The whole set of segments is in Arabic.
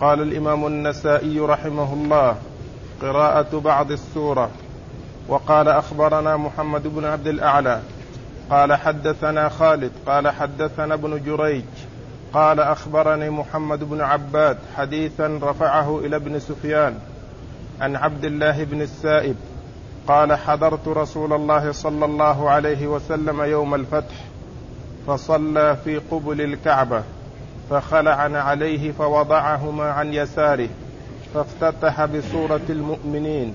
قال الإمام النسائي رحمه الله قراءة بعض السورة وقال أخبرنا محمد بن عبد الأعلى قال حدثنا خالد قال حدثنا ابن جريج قال أخبرني محمد بن عباد حديثا رفعه إلى ابن سفيان عن عبد الله بن السائب قال حضرت رسول الله صلى الله عليه وسلم يوم الفتح فصلى في قبل الكعبة. فخلعن عليه فوضعهما عن يساره فافتتح بسوره المؤمنين.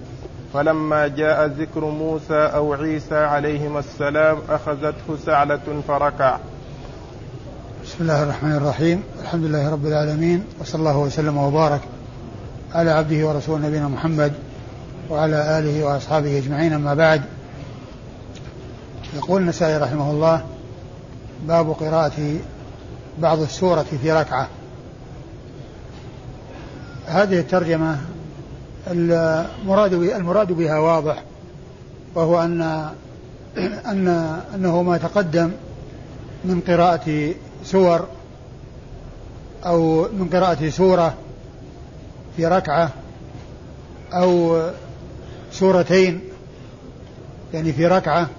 فلما جاء ذكر موسى أو عيسى عليهما السلام أخذته سعلة فركع. بسم الله الرحمن الرحيم. الحمد لله رب العالمين وصلى الله وسلم وبارك على عبده ورسوله نبينا محمد وعلى آله وأصحابه أجمعين. أما بعد يقول النسائي رحمه الله باب قراءة بعض السورة في ركعة. هذه الترجمة المراد المراد بها واضح وهو أن أن أنه ما تقدم من قراءة سور أو من قراءة سورة في ركعة أو سورتين يعني في ركعة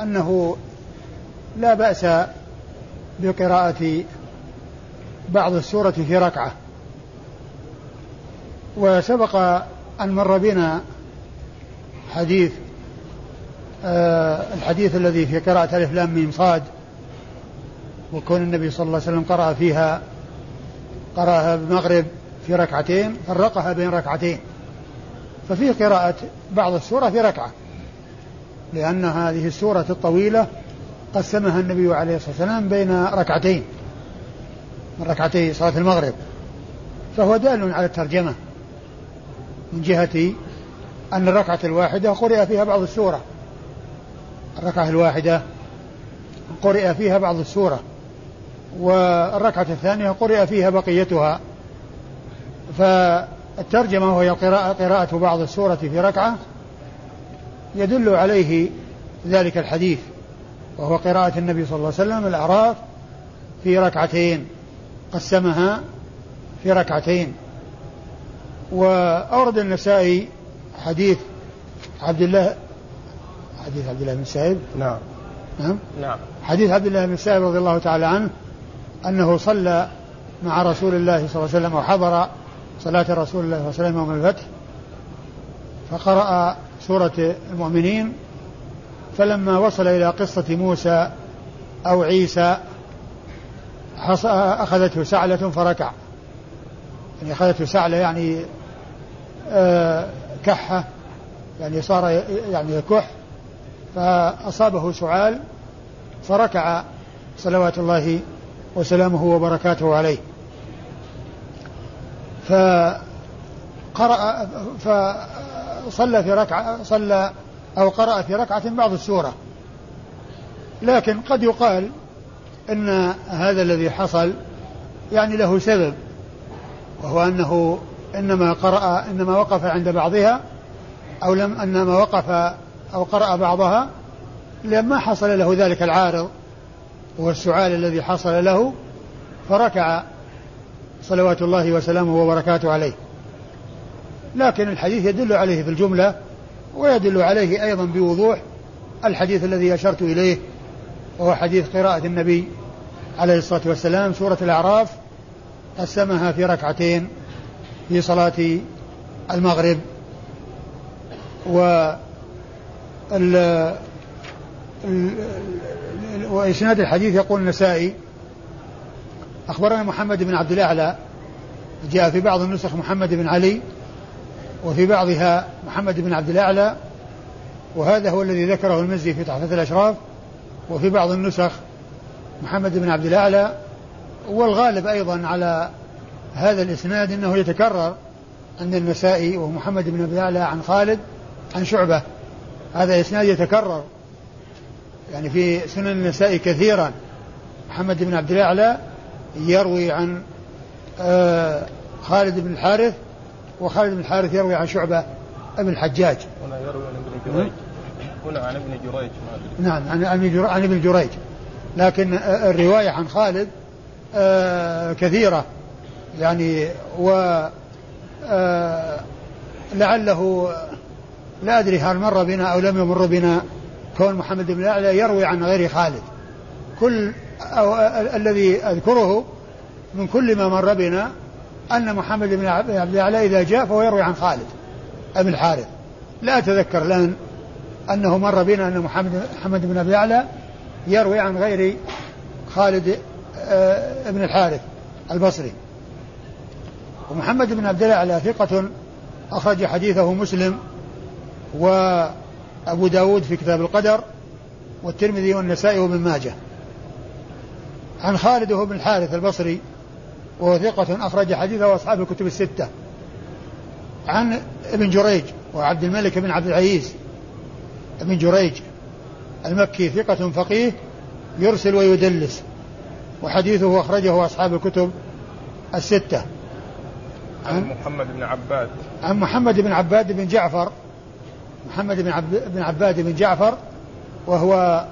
أنه لا بأس بقراءة بعض السورة في ركعة. وسبق أن مر بنا حديث آه الحديث الذي في قراءة ألف لام ميم صاد وكون النبي صلى الله عليه وسلم قرأ فيها قرأها بالمغرب في ركعتين فرقها بين ركعتين. ففي قراءة بعض السورة في ركعة لأن هذه السورة الطويلة قسمها النبي عليه الصلاة والسلام بين ركعتين. من ركعتي صلاة المغرب. فهو دال على الترجمة من جهة أن الركعة الواحدة قرئ فيها بعض السورة. الركعة الواحدة قرئ فيها بعض السورة. والركعة الثانية قرئ فيها بقيتها. فالترجمة وهي قراءة, قراءة بعض السورة في ركعة يدل عليه ذلك الحديث. وهو قراءة النبي صلى الله عليه وسلم الأعراف في ركعتين قسمها في ركعتين. وأورد النسائي حديث عبد الله حديث عبد الله بن سعيد. نعم. نعم. نعم. حديث عبد الله بن سعيد رضي الله تعالى عنه أنه صلى مع رسول الله صلى الله عليه وسلم وحضر صلاة رسول الله صلى الله عليه وسلم يوم الفتح فقرأ سورة المؤمنين فلما وصل إلى قصة موسى أو عيسى أخذته سعلة فركع. يعني أخذته سعلة يعني آه كحة يعني صار يعني يكح. فأصابه سعال فركع صلوات الله وسلامه وبركاته عليه. فقرأ فصلى في ركعة صلى أو قرأ في ركعة بعض السورة. لكن قد يقال أن هذا الذي حصل يعني له سبب وهو أنه إنما قرأ إنما وقف عند بعضها أو لم إنما وقف أو قرأ بعضها لما حصل له ذلك العارض والسعال الذي حصل له فركع صلوات الله وسلامه وبركاته عليه. لكن الحديث يدل عليه في الجملة ويدل عليه أيضا بوضوح الحديث الذي أشرت إليه وهو حديث قراءة النبي عليه الصلاة والسلام سورة الأعراف قسمها في ركعتين في صلاة المغرب. و وإسناد الحديث يقول النسائي أخبرنا محمد بن عبد الأعلى جاء في بعض النسخ محمد بن علي وفي بعضها محمد بن عبد الأعلى وهذا هو الذي ذكره المزي في تحفة الأشراف وفي بعض النسخ محمد بن عبد الأعلى والغالب أيضا على هذا الإسناد أنه يتكرر عند النسائي ومحمد بن عبد الأعلى عن خالد عن شعبة. هذا إسناد يتكرر يعني في سنن النسائي كثيرا. محمد بن عبد الأعلى يروي عن آه خالد بن الحارث وخالد بن الحارث يروي عن شعبة ابن الحجاج. هنا يروي عن ابن جريج. هنا عن ابن جريج نعم عن عن ابن جريج. لكن الرواية عن خالد آه كثيرة. يعني و آه لعله لا أدري هل مر بنا أو لم يمر بنا كون محمد بن الأعلى يروي عن غير خالد. كل أو الذي أذكره من كل ما مر بنا أن محمد بن عبد الأعلى إذا جاء فهو يروي عن خالد أبي الحارث. لا أتذكر الآن أنه مر بنا أن محمد محمد بن أبي الأعلى يروي عن غير خالد آه، بن الحارث البصري. ومحمد بن عبد الأعلى ثقة أخرج حديثه مسلم وأبو داود في كتاب القدر والترمذي والنسائي وابن ماجه. عن خالد بن الحارث البصري وهو ثقة أخرج حديثه أصحاب الكتب الستة. عن ابن جريج وعبد الملك بن عبد العزيز. ابن جريج المكي ثقة فقيه يرسل ويدلس. وحديثه أخرجه أصحاب الكتب الستة. عن محمد بن عباد. عن محمد بن عباد بن جعفر. محمد بن, عب بن عباد بن جعفر. وهو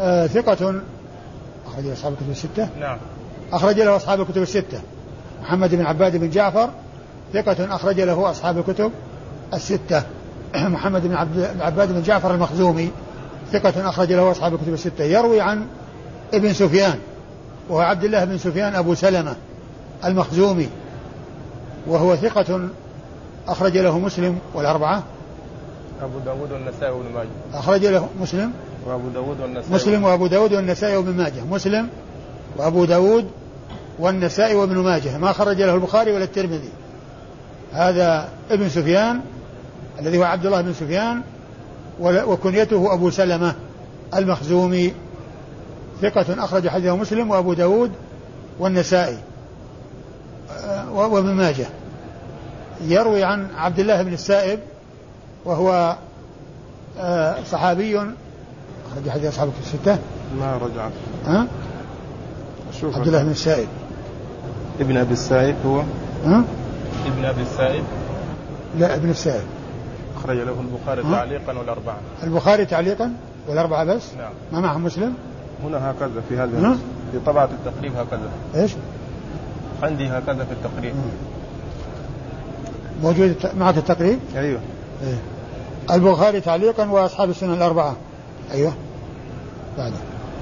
آه ثقة أخرج له أصحاب الكتب الستة. نعم. أخرج له أصحاب الكتب الستة. محمد بن عباد بن جعفر ثقة أخرج له أصحاب الكتب الستة. محمد بن عباد بن جعفر المخزومي ثقة أخرج له أصحاب الكتب الستة. يروي عن ابن سفيان وهو عبد الله بن سفيان أبو سلمة المخزومي وهو ثقة أخرج له مسلم والأربعة. أبو داود والنسائي وابن ماجه. أخرج له مسلم وأبو داود والنسائي مسلم وأبو داود والنسائي وابن ماجه. مسلم وأبو داود والنسائي وابن ماجه ما خرج له البخاري ولا الترمذي. هذا ابن سفيان الذي هو عبد الله بن سفيان وكنيته أبو سلمة المخزومي ثقة أخرج حديثه مسلم وأبو داود والنسائي وابن ماجه. يروي عن عبد الله بن السائب وهو آه، صحابي أخرج حديث أصحاب الستة. ما رجعت ها؟ شوف. عبد الله بن السائب ابن أبي السائب هو؟ ها؟ ابن أبي السائب لا ابن السائب أخرج له البخاري تعليقا والأربعة. البخاري تعليقا والأربعة بس؟ نعم. ما معهم مسلم؟ هنا هكذا في هذا في طبعة التقريب هكذا. إيش؟ عندي هكذا في التقريب. موجود معك التقريب؟ أيوه. إيه. البخاري تعليقا وأصحاب السنن الأربعة. أيوه. بعده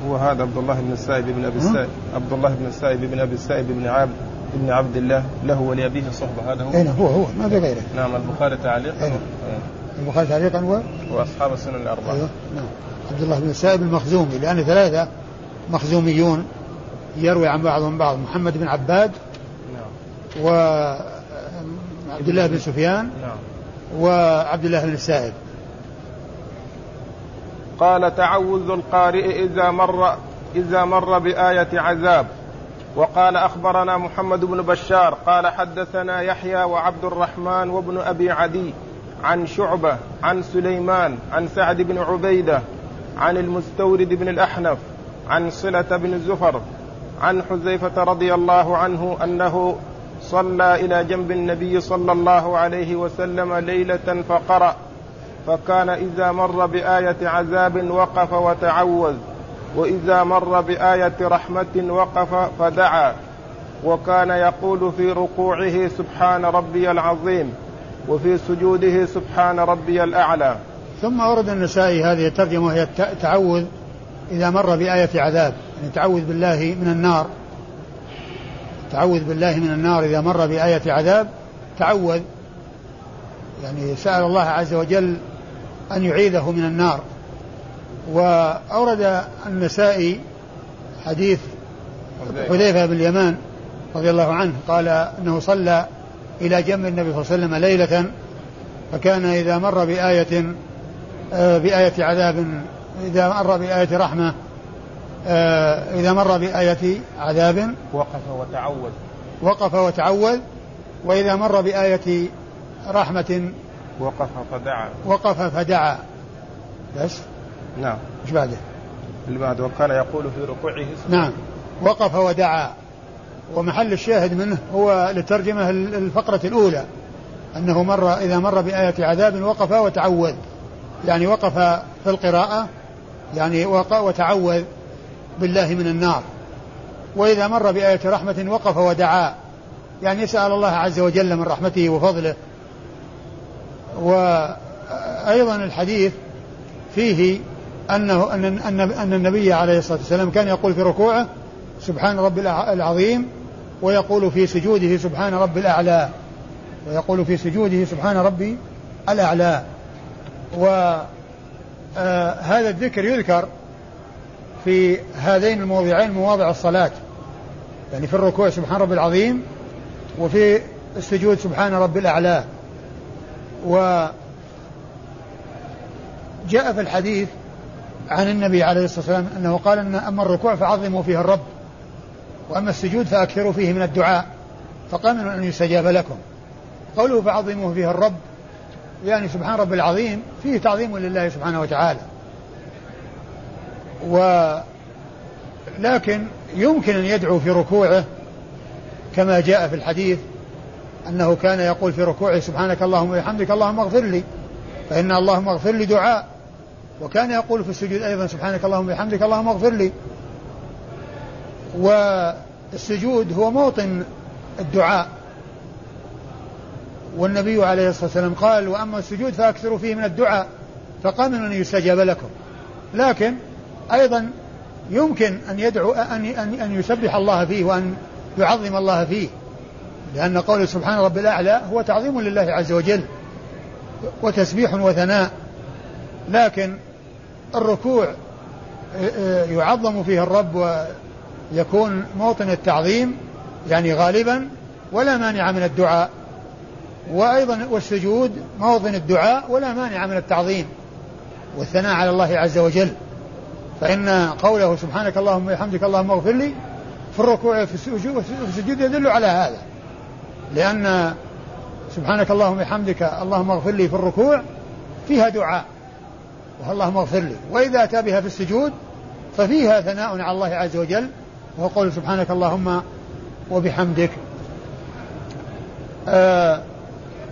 هو هذا عبد الله بن السائب بن أبي السائب عبد الله بن السائب بن أبي السائب بن عبد بن عبد الله. له ولأبيه صحبة. هذا هو؟ أين هو؟ هو ما في غيره. نعم البخاري تعليقا. أين؟ البخاري تعليقا هو وأصحاب السنن الأربعة. أيوه نعم. عبد الله بن السائب المخزومي لأن ثلاثة مخزوميون يروي عن بعضهم بعض. محمد بن عباد نعم. وعبد الله بن سفيان نعم. وعبد الله بن السائب قال تعوذ القارئ إذا مر إذا مر بآية عذاب. وقال أخبرنا محمد بن بشار قال حدثنا يحيى وعبد الرحمن وابن أبي عدي عن شعبة عن سليمان عن سعد بن عبيدة عن المستورد بن الأحنف عن صلة بن زفر عن حذيفة رضي الله عنه أنه صلى إلى جنب النبي صلى الله عليه وسلم ليلة فقرأ فكان إذا مر بآية عذاب وقف وتعوذ وإذا مر بآية رحمة وقف فدعا وكان يقول في ركوعه سبحان ربي العظيم وفي سجوده سبحان ربي الأعلى. ثم ورد النسائي هذه الترجمة وهي التعوذ إذا مر بآية عذاب يعني تعوذ بالله من النار. تعوذ بالله من النار إذا مر بآية عذاب تعوذ يعني سأل الله عز وجل أن يعيذه من النار. وأورد النسائي حديث حذيفة. بن اليمان رضي الله عنه قال أنه صلى إلى جنب النبي صلى الله عليه وسلم ليلة فكان إذا مر بآية آه، بآية عذاب إذا مر بآية رحمة آه، إذا مر بآية عذاب وقف وتعوذ. وقف وتعوذ وإذا مر بآية رحمة وقف فدعا. وقف فدعا. بس؟ نعم. إيش بعده؟ اللي بعده وكان يقول في ركوعه نعم. وقف ودعا. ومحل الشاهد منه هو لترجمة الفقرة الأولى. أنه مر إذا مر بآية عذاب وقف وتعوذ. يعني وقف في القراءة يعني وتعوذ بالله من النار. وإذا مر بآية رحمة وقف ودعا. يعني يسأل الله عز وجل من رحمته وفضله وأيضا الحديث فيه أنه أن أن أن النبي عليه الصلاة والسلام كان يقول في ركوعه سبحان رب العظيم ويقول في سجوده سبحان رب الأعلى ويقول في سجوده سبحان ربي الأعلى. وهذا آه الذكر يذكر في هذين الموضعين مواضع الصلاة. يعني في الركوع سبحان رب العظيم وفي السجود سبحان رب الأعلى. و جاء في الحديث عن النبي عليه الصلاة والسلام أنه قال أن أما الركوع فعظموا فيه الرب وأما السجود فأكثروا فيه من الدعاء فقامن أن يستجاب لكم. قوله فعظموا فيه الرب يعني سبحان رب العظيم فيه تعظيم لله سبحانه وتعالى. و لكن يمكن أن يدعو في ركوعه كما جاء في الحديث أنه كان يقول في ركوعه سبحانك اللهم وبحمدك اللهم اغفر لي فإن اللهم اغفر لي دعاء. وكان يقول في السجود أيضا سبحانك اللهم وبحمدك اللهم اغفر لي. والسجود هو موطن الدعاء. والنبي عليه الصلاة والسلام قال وأما السجود فأكثروا فيه من الدعاء فقام أن يستجاب لكم. لكن أيضا يمكن أن يدعو أن أن أن يسبح الله فيه وأن يعظم الله فيه. لأن قوله سبحان رب الأعلى هو تعظيم لله عز وجل وتسبيح وثناء لكن الركوع يعظم فيه الرب ويكون موطن التعظيم يعني غالبا ولا مانع من الدعاء. وأيضا والسجود موطن الدعاء ولا مانع من التعظيم والثناء على الله عز وجل. فإن قوله سبحانك اللهم وبحمدك اللهم اغفر لي في الركوع في السجود يدل على هذا. لأن سبحانك اللهم وبحمدك اللهم اغفر لي في الركوع فيها دعاء. اللهم اغفر لي. وإذا أتى بها في السجود ففيها ثناء على الله عز وجل وهو قول سبحانك اللهم وبحمدك. آه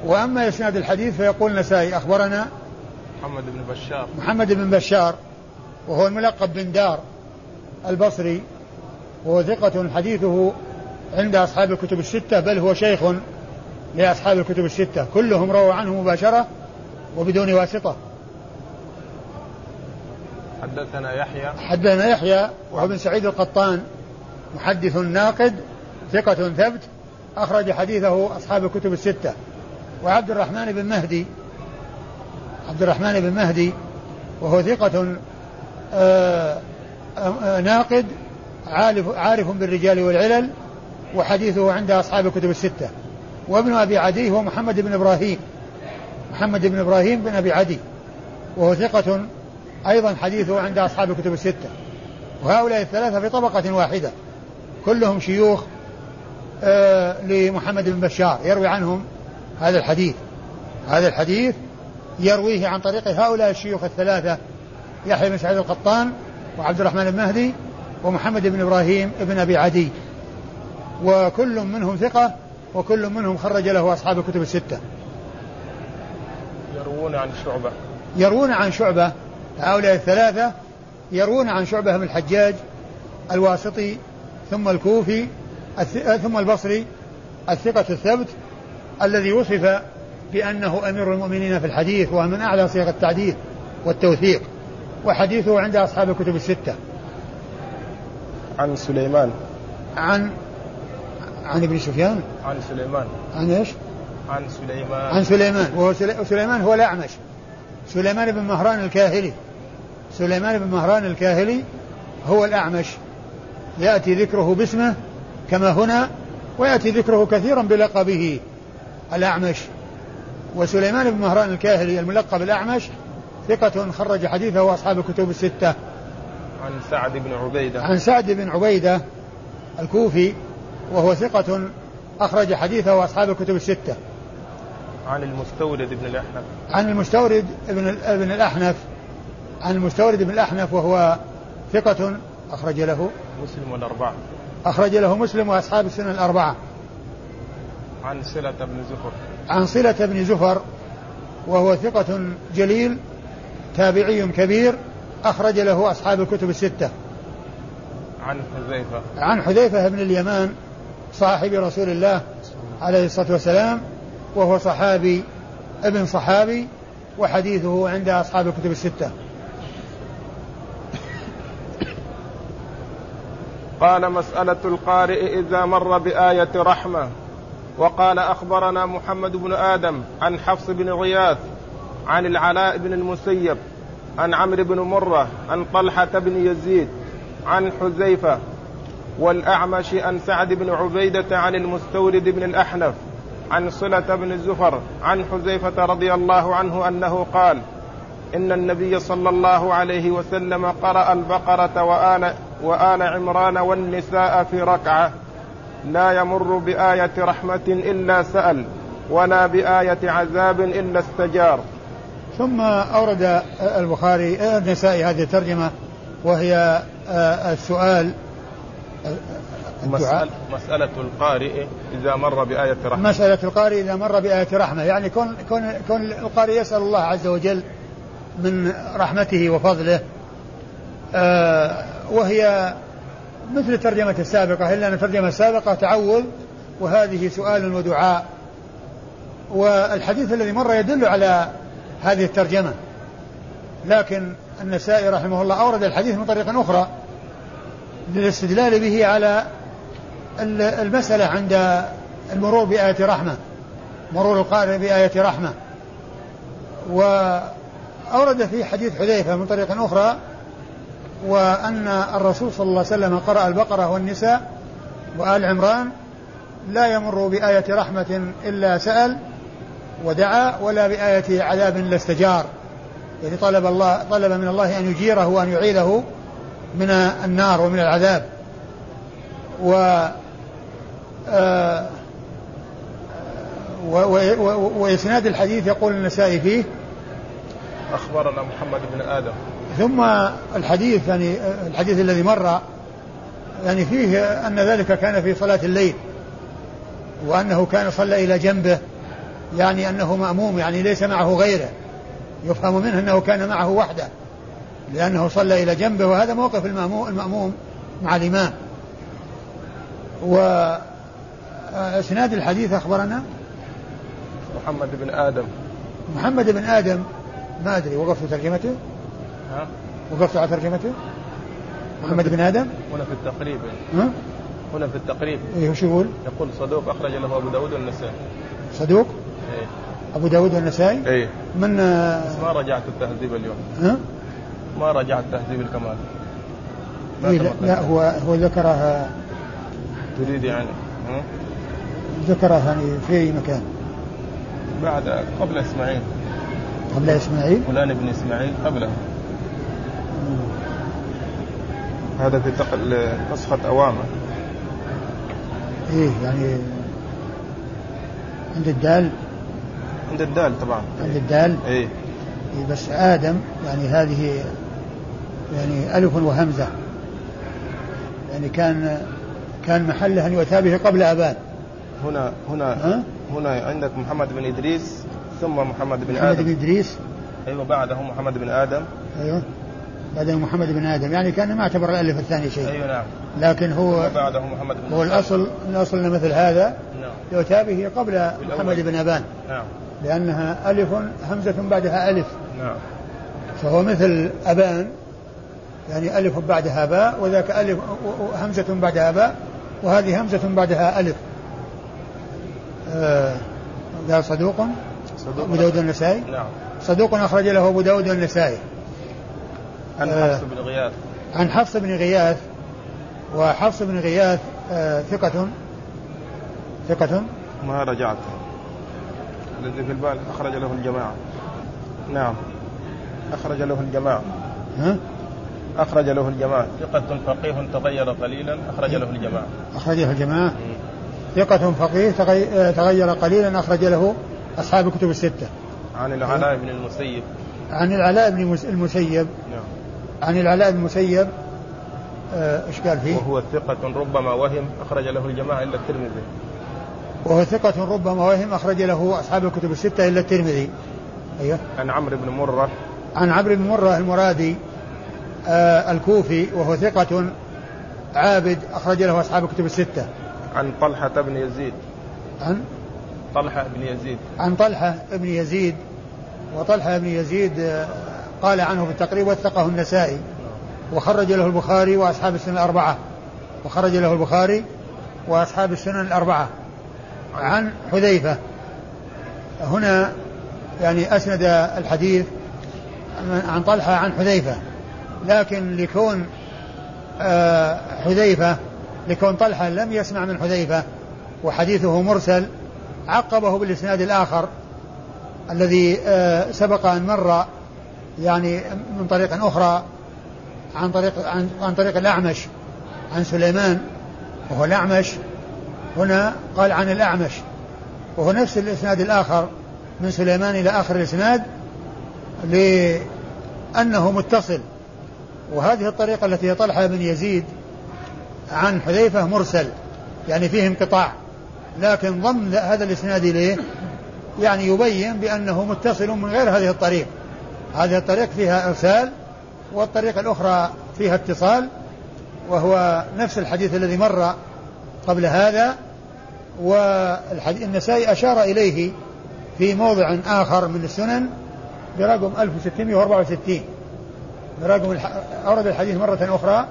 وأما إسناد الحديث فيقول النسائي أخبرنا محمد بن بشار. محمد بن بشار وهو الملقب بن دار البصري وهو ثقة حديثه عند أصحاب الكتب الستة بل هو شيخ لأصحاب الكتب الستة. كلهم رووا عنه مباشرة وبدون واسطة. حدثنا يحيى. حدثنا يحيى وهو بن سعيد القطان محدث ناقد ثقة ثبت أخرج حديثه أصحاب الكتب الستة. وعبد الرحمن بن مهدي عبد الرحمن بن مهدي وهو ثقة آآ آآ ناقد عارف, عارف بالرجال والعلل وحديثه عند أصحاب الكتب الستة. وابن أبي عدي هو محمد بن إبراهيم. محمد بن إبراهيم بن أبي عدي. وهو ثقة أيضا حديثه عند أصحاب الكتب الستة. وهؤلاء الثلاثة في طبقة واحدة. كلهم شيوخ آه لمحمد بن بشار. يروي عنهم هذا الحديث. هذا الحديث يرويه عن طريق هؤلاء الشيوخ الثلاثة يحيى بن سعيد القطان وعبد الرحمن المهدي ومحمد بن إبراهيم بن أبي عدي. وكل منهم ثقة وكل منهم خرج له أصحاب الكتب الستة. يروون عن شعبة. يروون عن شعبة. هؤلاء الثلاثة يروون عن شعبة بن الحجاج الواسطي ثم الكوفي ثم البصري الثقة الثبت الذي وصف بأنه أمير المؤمنين في الحديث وهو من أعلى صيغ التعديل والتوثيق وحديثه عند أصحاب الكتب الستة. عن سليمان. عن عن ابن سفيان؟ عن سليمان. عن إيش؟ عن سليمان. عن سليمان. وهو سليمان هو الأعمش. سليمان بن مهران الكاهلي. سليمان بن مهران الكاهلي هو الأعمش. يأتي ذكره باسمه كما هنا ويأتي ذكره كثيرا بلقبه الأعمش. وسليمان بن مهران الكاهلي الملقب الأعمش ثقة خرج حديثه أصحاب الكتب الستة. عن سعد بن عبيدة. عن سعد بن عبيدة الكوفي. وهو ثقة أخرج حديثه أصحاب الكتب الستة. عن المستورد بن الأحنف. عن المستورد بن ابن الأحنف. عن المستورد بن الأحنف وهو ثقة أخرج له. مسلم والأربعة. أخرج له مسلم وأصحاب السنة الأربعة. عن صلة بن زفر. عن صلة بن زفر وهو ثقة جليل تابعي كبير أخرج له أصحاب الكتب الستة. عن حذيفة. عن حذيفة بن اليمان صاحب رسول الله عليه الصلاة والسلام وهو صحابي ابن صحابي وحديثه عند أصحاب الكتب الستة. قال مسألة القارئ إذا مر بآية رحمة. وقال أخبرنا محمد بن آدم عن حفص بن غياث عن العلاء بن المسيب عن عمرو بن مرة عن طلحة بن يزيد عن حذيفة والأعمش عن سعد بن عبيدة عن المستورد بن الأحنف عن صلة بن الزفر عن حذيفة رضي الله عنه أنه قال إن النبي صلى الله عليه وسلم قرأ البقرة وآل, وآل عمران والنساء في ركعة. لا يمر بآية رحمة إلا سأل ولا بآية عذاب إلا استجار. ثم أورد البخاري النسائي هذه الترجمة وهي آه، السؤال مسألة, مسألة القارئ إذا مر بآية رحمة. مسألة القارئ إذا مر بآية رحمة. يعني كون, كون, كون القارئ يسأل الله عز وجل من رحمته وفضله آه وهي مثل الترجمة السابقة. إلا أن الترجمة السابقة تعوذ وهذه سؤال ودعاء. والحديث الذي مر يدل على هذه الترجمة. لكن النسائي رحمه الله أورد الحديث من طريق أخرى. للاستدلال به على المسألة عند المرور بآية رحمة مرور القارئ بآية رحمة. وأورد في حديث حذيفة من طريق أخرى وأن الرسول صلى الله عليه وسلم قرأ البقرة والنساء وآل عمران لا يمر بآية رحمة إلا سأل ودعا ولا بآية عذاب إلا استجار. يعني طلب الله طلب من الله أن يجيره وأن يعيذه من النار ومن العذاب. و آه، وإسناد الحديث يقول النسائي فيه. أخبرنا محمد بن آدم. ثم الحديث يعني الحديث الذي مر يعني فيه أن ذلك كان في صلاة الليل وأنه كان صلى إلى جنبه يعني أنه مأموم يعني ليس معه غيره. يفهم منه أنه كان معه وحده. لأنه صلى إلى جنبه وهذا موقف المأموم, المأموم مع الإمام وإسناد الحديث أخبرنا محمد بن آدم محمد بن آدم ما أدري وقفت ترجمته ها؟ وقفت على ترجمته محمد بن آدم هنا في التقريب ها؟ هنا في التقريب إيه وش يقول؟ يقول صدوق أخرج له أبو داود والنسائي صدوق؟ إيه أبو داود والنسائي؟ إيه من بس ما رجعت التهذيب اليوم ها؟ ما رجعت تهذيب الكمال. إيه لا, لا هو هو ذكرها تريد يعني ها؟ ذكرها يعني في أي مكان؟ بعد قبل إسماعيل. قبل إسماعيل؟ فلان بن إسماعيل قبله. هذا في نسخة أوامر. إيه يعني عند الدال؟ عند الدال طبعا. عند الدال؟ إيه, إيه بس آدم يعني هذه يعني ألف وهمزة. يعني كان كان محله أن يؤتى به قبل أبان. هنا هنا ها؟ هنا عندك محمد بن إدريس ثم محمد بن محمد آدم. بن إدريس. أيوه بعده محمد بن آدم. أيوه. بعده محمد بن آدم. يعني كان ما اعتبر الألف الثاني شيء. أيوه نعم. لكن هو بعده محمد بن هو الأصل الأصل مثل هذا. نعم. يؤتى به قبل محمد بن أبان. نعم. لأنها ألف همزة بعدها ألف. نعم. فهو مثل أبان. يعني ألف بعدها باء وذاك ألف همزة بعدها باء وهذه همزة بعدها ألف. آه قال صدوق. صدوق. أبو داود النسائي. نعم. صدوق أخرج له أبو داود النسائي. عن آه حفص بن غياث. عن حفص بن غياث. وحفص بن غياث آه ثقة. ثقة. ما رجعت. الذي في البال أخرج له الجماعة. نعم. أخرج له الجماعة. ها؟ أخرج له الجماعة. ثقة فقيه تغير قليلا أخرج له الجماعة. أخرج له الجماعة. ثقة فقيه تغير قليلا أخرج له أصحاب الكتب الستة. عن العلاء بن المسيب. عن العلاء بن المسيب. نعم. عن العلاء بن المسيب. آه، إيش قال فيه؟ وهو ثقة ربما وهم أخرج له الجماعة إلا الترمذي. وهو ثقة ربما وهم أخرج له أصحاب الكتب الستة إلا الترمذي. أيوه. عن عمرو بن مرة. عن عمرو بن مرة المرادي. آه الكوفي وهو ثقة عابد أخرج له أصحاب الكتب الستة. عن طلحة بن يزيد. عن؟ طلحة بن يزيد. عن طلحة بن يزيد. وطلحة بن يزيد آه، قال عنه في التقريب وثقه النسائي. وخرج له البخاري وأصحاب السنن الأربعة. وخرج له البخاري وأصحاب السنن الأربعة. عن حذيفة. هنا يعني أسند الحديث عن طلحة عن حذيفة. لكن لكون آه، حذيفة لكون طلحة لم يسمع من حذيفة وحديثه مرسل عقبه بالإسناد الآخر الذي آه، سبق أن مر يعني من طريق أخرى عن طريق عن, عن طريق الأعمش عن سليمان وهو الأعمش هنا قال عن الأعمش وهو نفس الإسناد الآخر من سليمان إلى آخر الإسناد لأنه متصل وهذه الطريقة التي طلحة بن يزيد عن حذيفة مرسل يعني فيه انقطاع. لكن ضم هذا الإسناد إليه يعني يبين بأنه متصل من غير هذه الطريق. هذه الطريق فيها إرسال والطريقة الأخرى فيها اتصال وهو نفس الحديث الذي مر قبل هذا. والنسائي أشار إليه في موضع آخر من السنن برقم 1664 برقم أورد الحديث مرة أخرى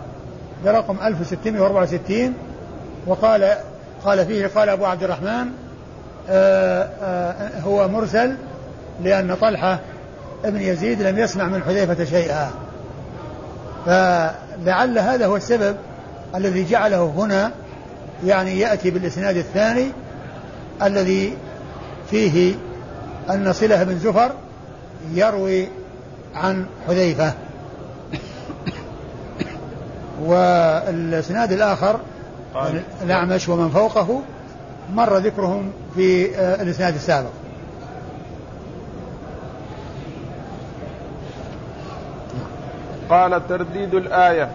برقم 1664 وقال قال فيه قال أبو عبد الرحمن آآ آه، آآ آه، هو مرسل لأن طلحة ابن يزيد لم يسمع من حذيفة شيئا. فلعل هذا هو السبب الذي جعله هنا يعني يأتي بالإسناد الثاني الذي فيه أن صلة بن زفر يروي عن حذيفة. والإسناد الآخر الأعمش ومن فوقه مر ذكرهم في آه، الإسناد السابق. قال ترديد الآية.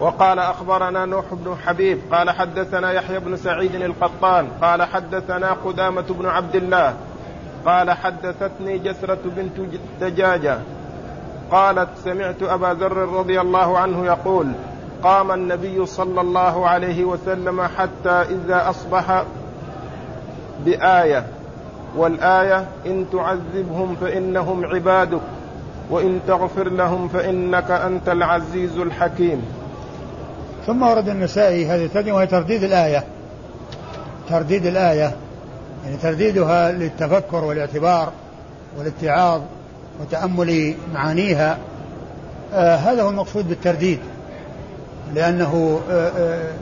وقال أخبرنا نوح بن حبيب قال حدثنا يحيى بن سعيد القطان قال حدثنا قدامة بن عبد الله قال حدثتني جسرة بنت دجاجة قالت سمعت أبا ذر رضي الله عنه يقول قام النبي صلى الله عليه وسلم حتى إذا أصبح بآية والآية إن تعذبهم فإنهم عبادك وإن تغفر لهم فإنك أنت العزيز الحكيم. ثم ورد النسائي هذه الترجمة وهي ترديد الآية. ترديد الآية يعني ترديدها للتفكر والاعتبار والاتعاظ. وتأمل معانيها آه هذا هو المقصود بالترديد لأنه آه آه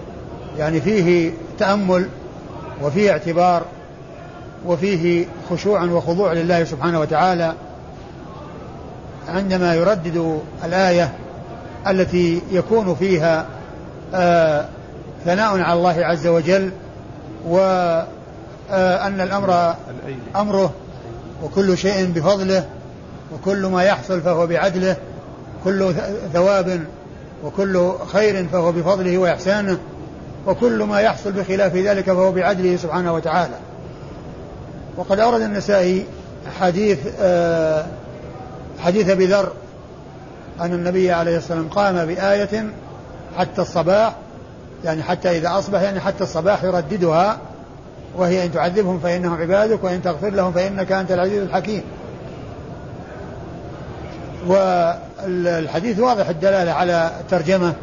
يعني فيه تأمل وفيه اعتبار وفيه خشوع وخضوع لله سبحانه وتعالى عندما يردد الآية التي يكون فيها آه ثناء على الله عز وجل وأن الأمر أمره وكل شيء بفضله وكل ما يحصل فهو بعدله كل ثواب وكل خير فهو بفضله وإحسانه وكل ما يحصل بخلاف ذلك فهو بعدله سبحانه وتعالى وقد أورد النسائي حديث آه حديث أبي ذر أن النبي عليه الصلاة والسلام قام بآية حتى الصباح يعني حتى إذا أصبح يعني حتى الصباح يرددها وهي إن تعذبهم فإنهم عبادك وإن تغفر لهم فإنك أنت العزيز الحكيم. والحديث واضح الدلالة على الترجمه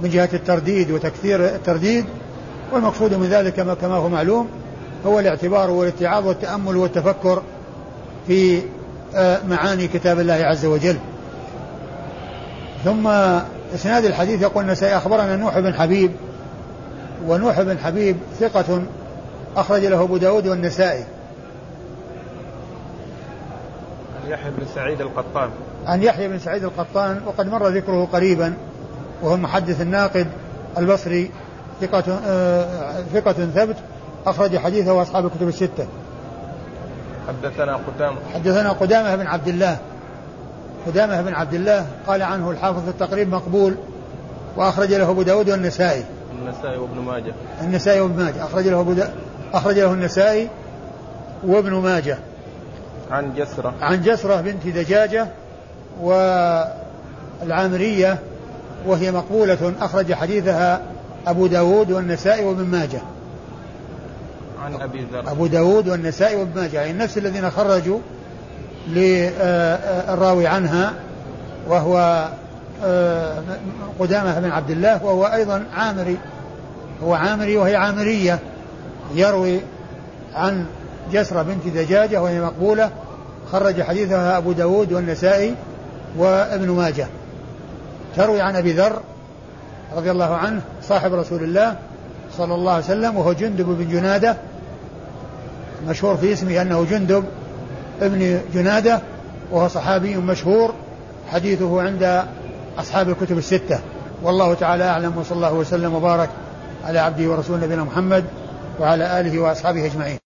من جهة الترديد وتكثير الترديد والمقصود من ذلك كما هو معلوم هو الاعتبار والاتعاظ والتأمل والتفكر في آه، معاني كتاب الله عز وجل. ثم إسناد الحديث يقول النسائي أخبرنا نوح بن حبيب ونوح بن حبيب ثقة أخرج له أبو داود والنسائي عن يحيى بن سعيد القطان. عن يحيى بن سعيد القطان وقد مر ذكره قريبا وهو المحدث الناقد البصري ثقة آه ثقة ثبت أخرج حديثه أصحاب الكتب الستة. حدثنا قدامة. حدثنا قدامة بن عبد الله. قدامة بن عبد الله قال عنه الحافظ في التقريب مقبول وأخرج له أبو داود والنسائي. النسائي وابن ماجه. النسائي وابن ماجه. أخرج له أبو أخرج له النسائي وابن ماجه. عن جسرة. عن جسرة بنت دجاجة والعامرية وهي مقبولة أخرج حديثها أبو داود والنسائي وابن ماجة. عن أبي ذر. أبو داود والنسائي وابن ماجة. يعني نفس الذين خرجوا للراوي عنها وهو آه، قدامة بن عبد الله وهو أيضا عامري. هو عامري وهي عامرية. يروي عن جسرة بنت دجاجة وهي مقبولة خرج حديثها أبو داود والنسائي وابن ماجه. تروي عن أبي ذر رضي الله عنه صاحب رسول الله صلى الله عليه وسلم وهو جندب بن جنادة. مشهور في اسمه أنه جندب ابن جنادة وهو صحابي مشهور حديثه عند أصحاب الكتب الستة. والله تعالى أعلم وصلى الله وسلم وبارك على عبده ورسوله نبينا محمد وعلى آله وأصحابه أجمعين.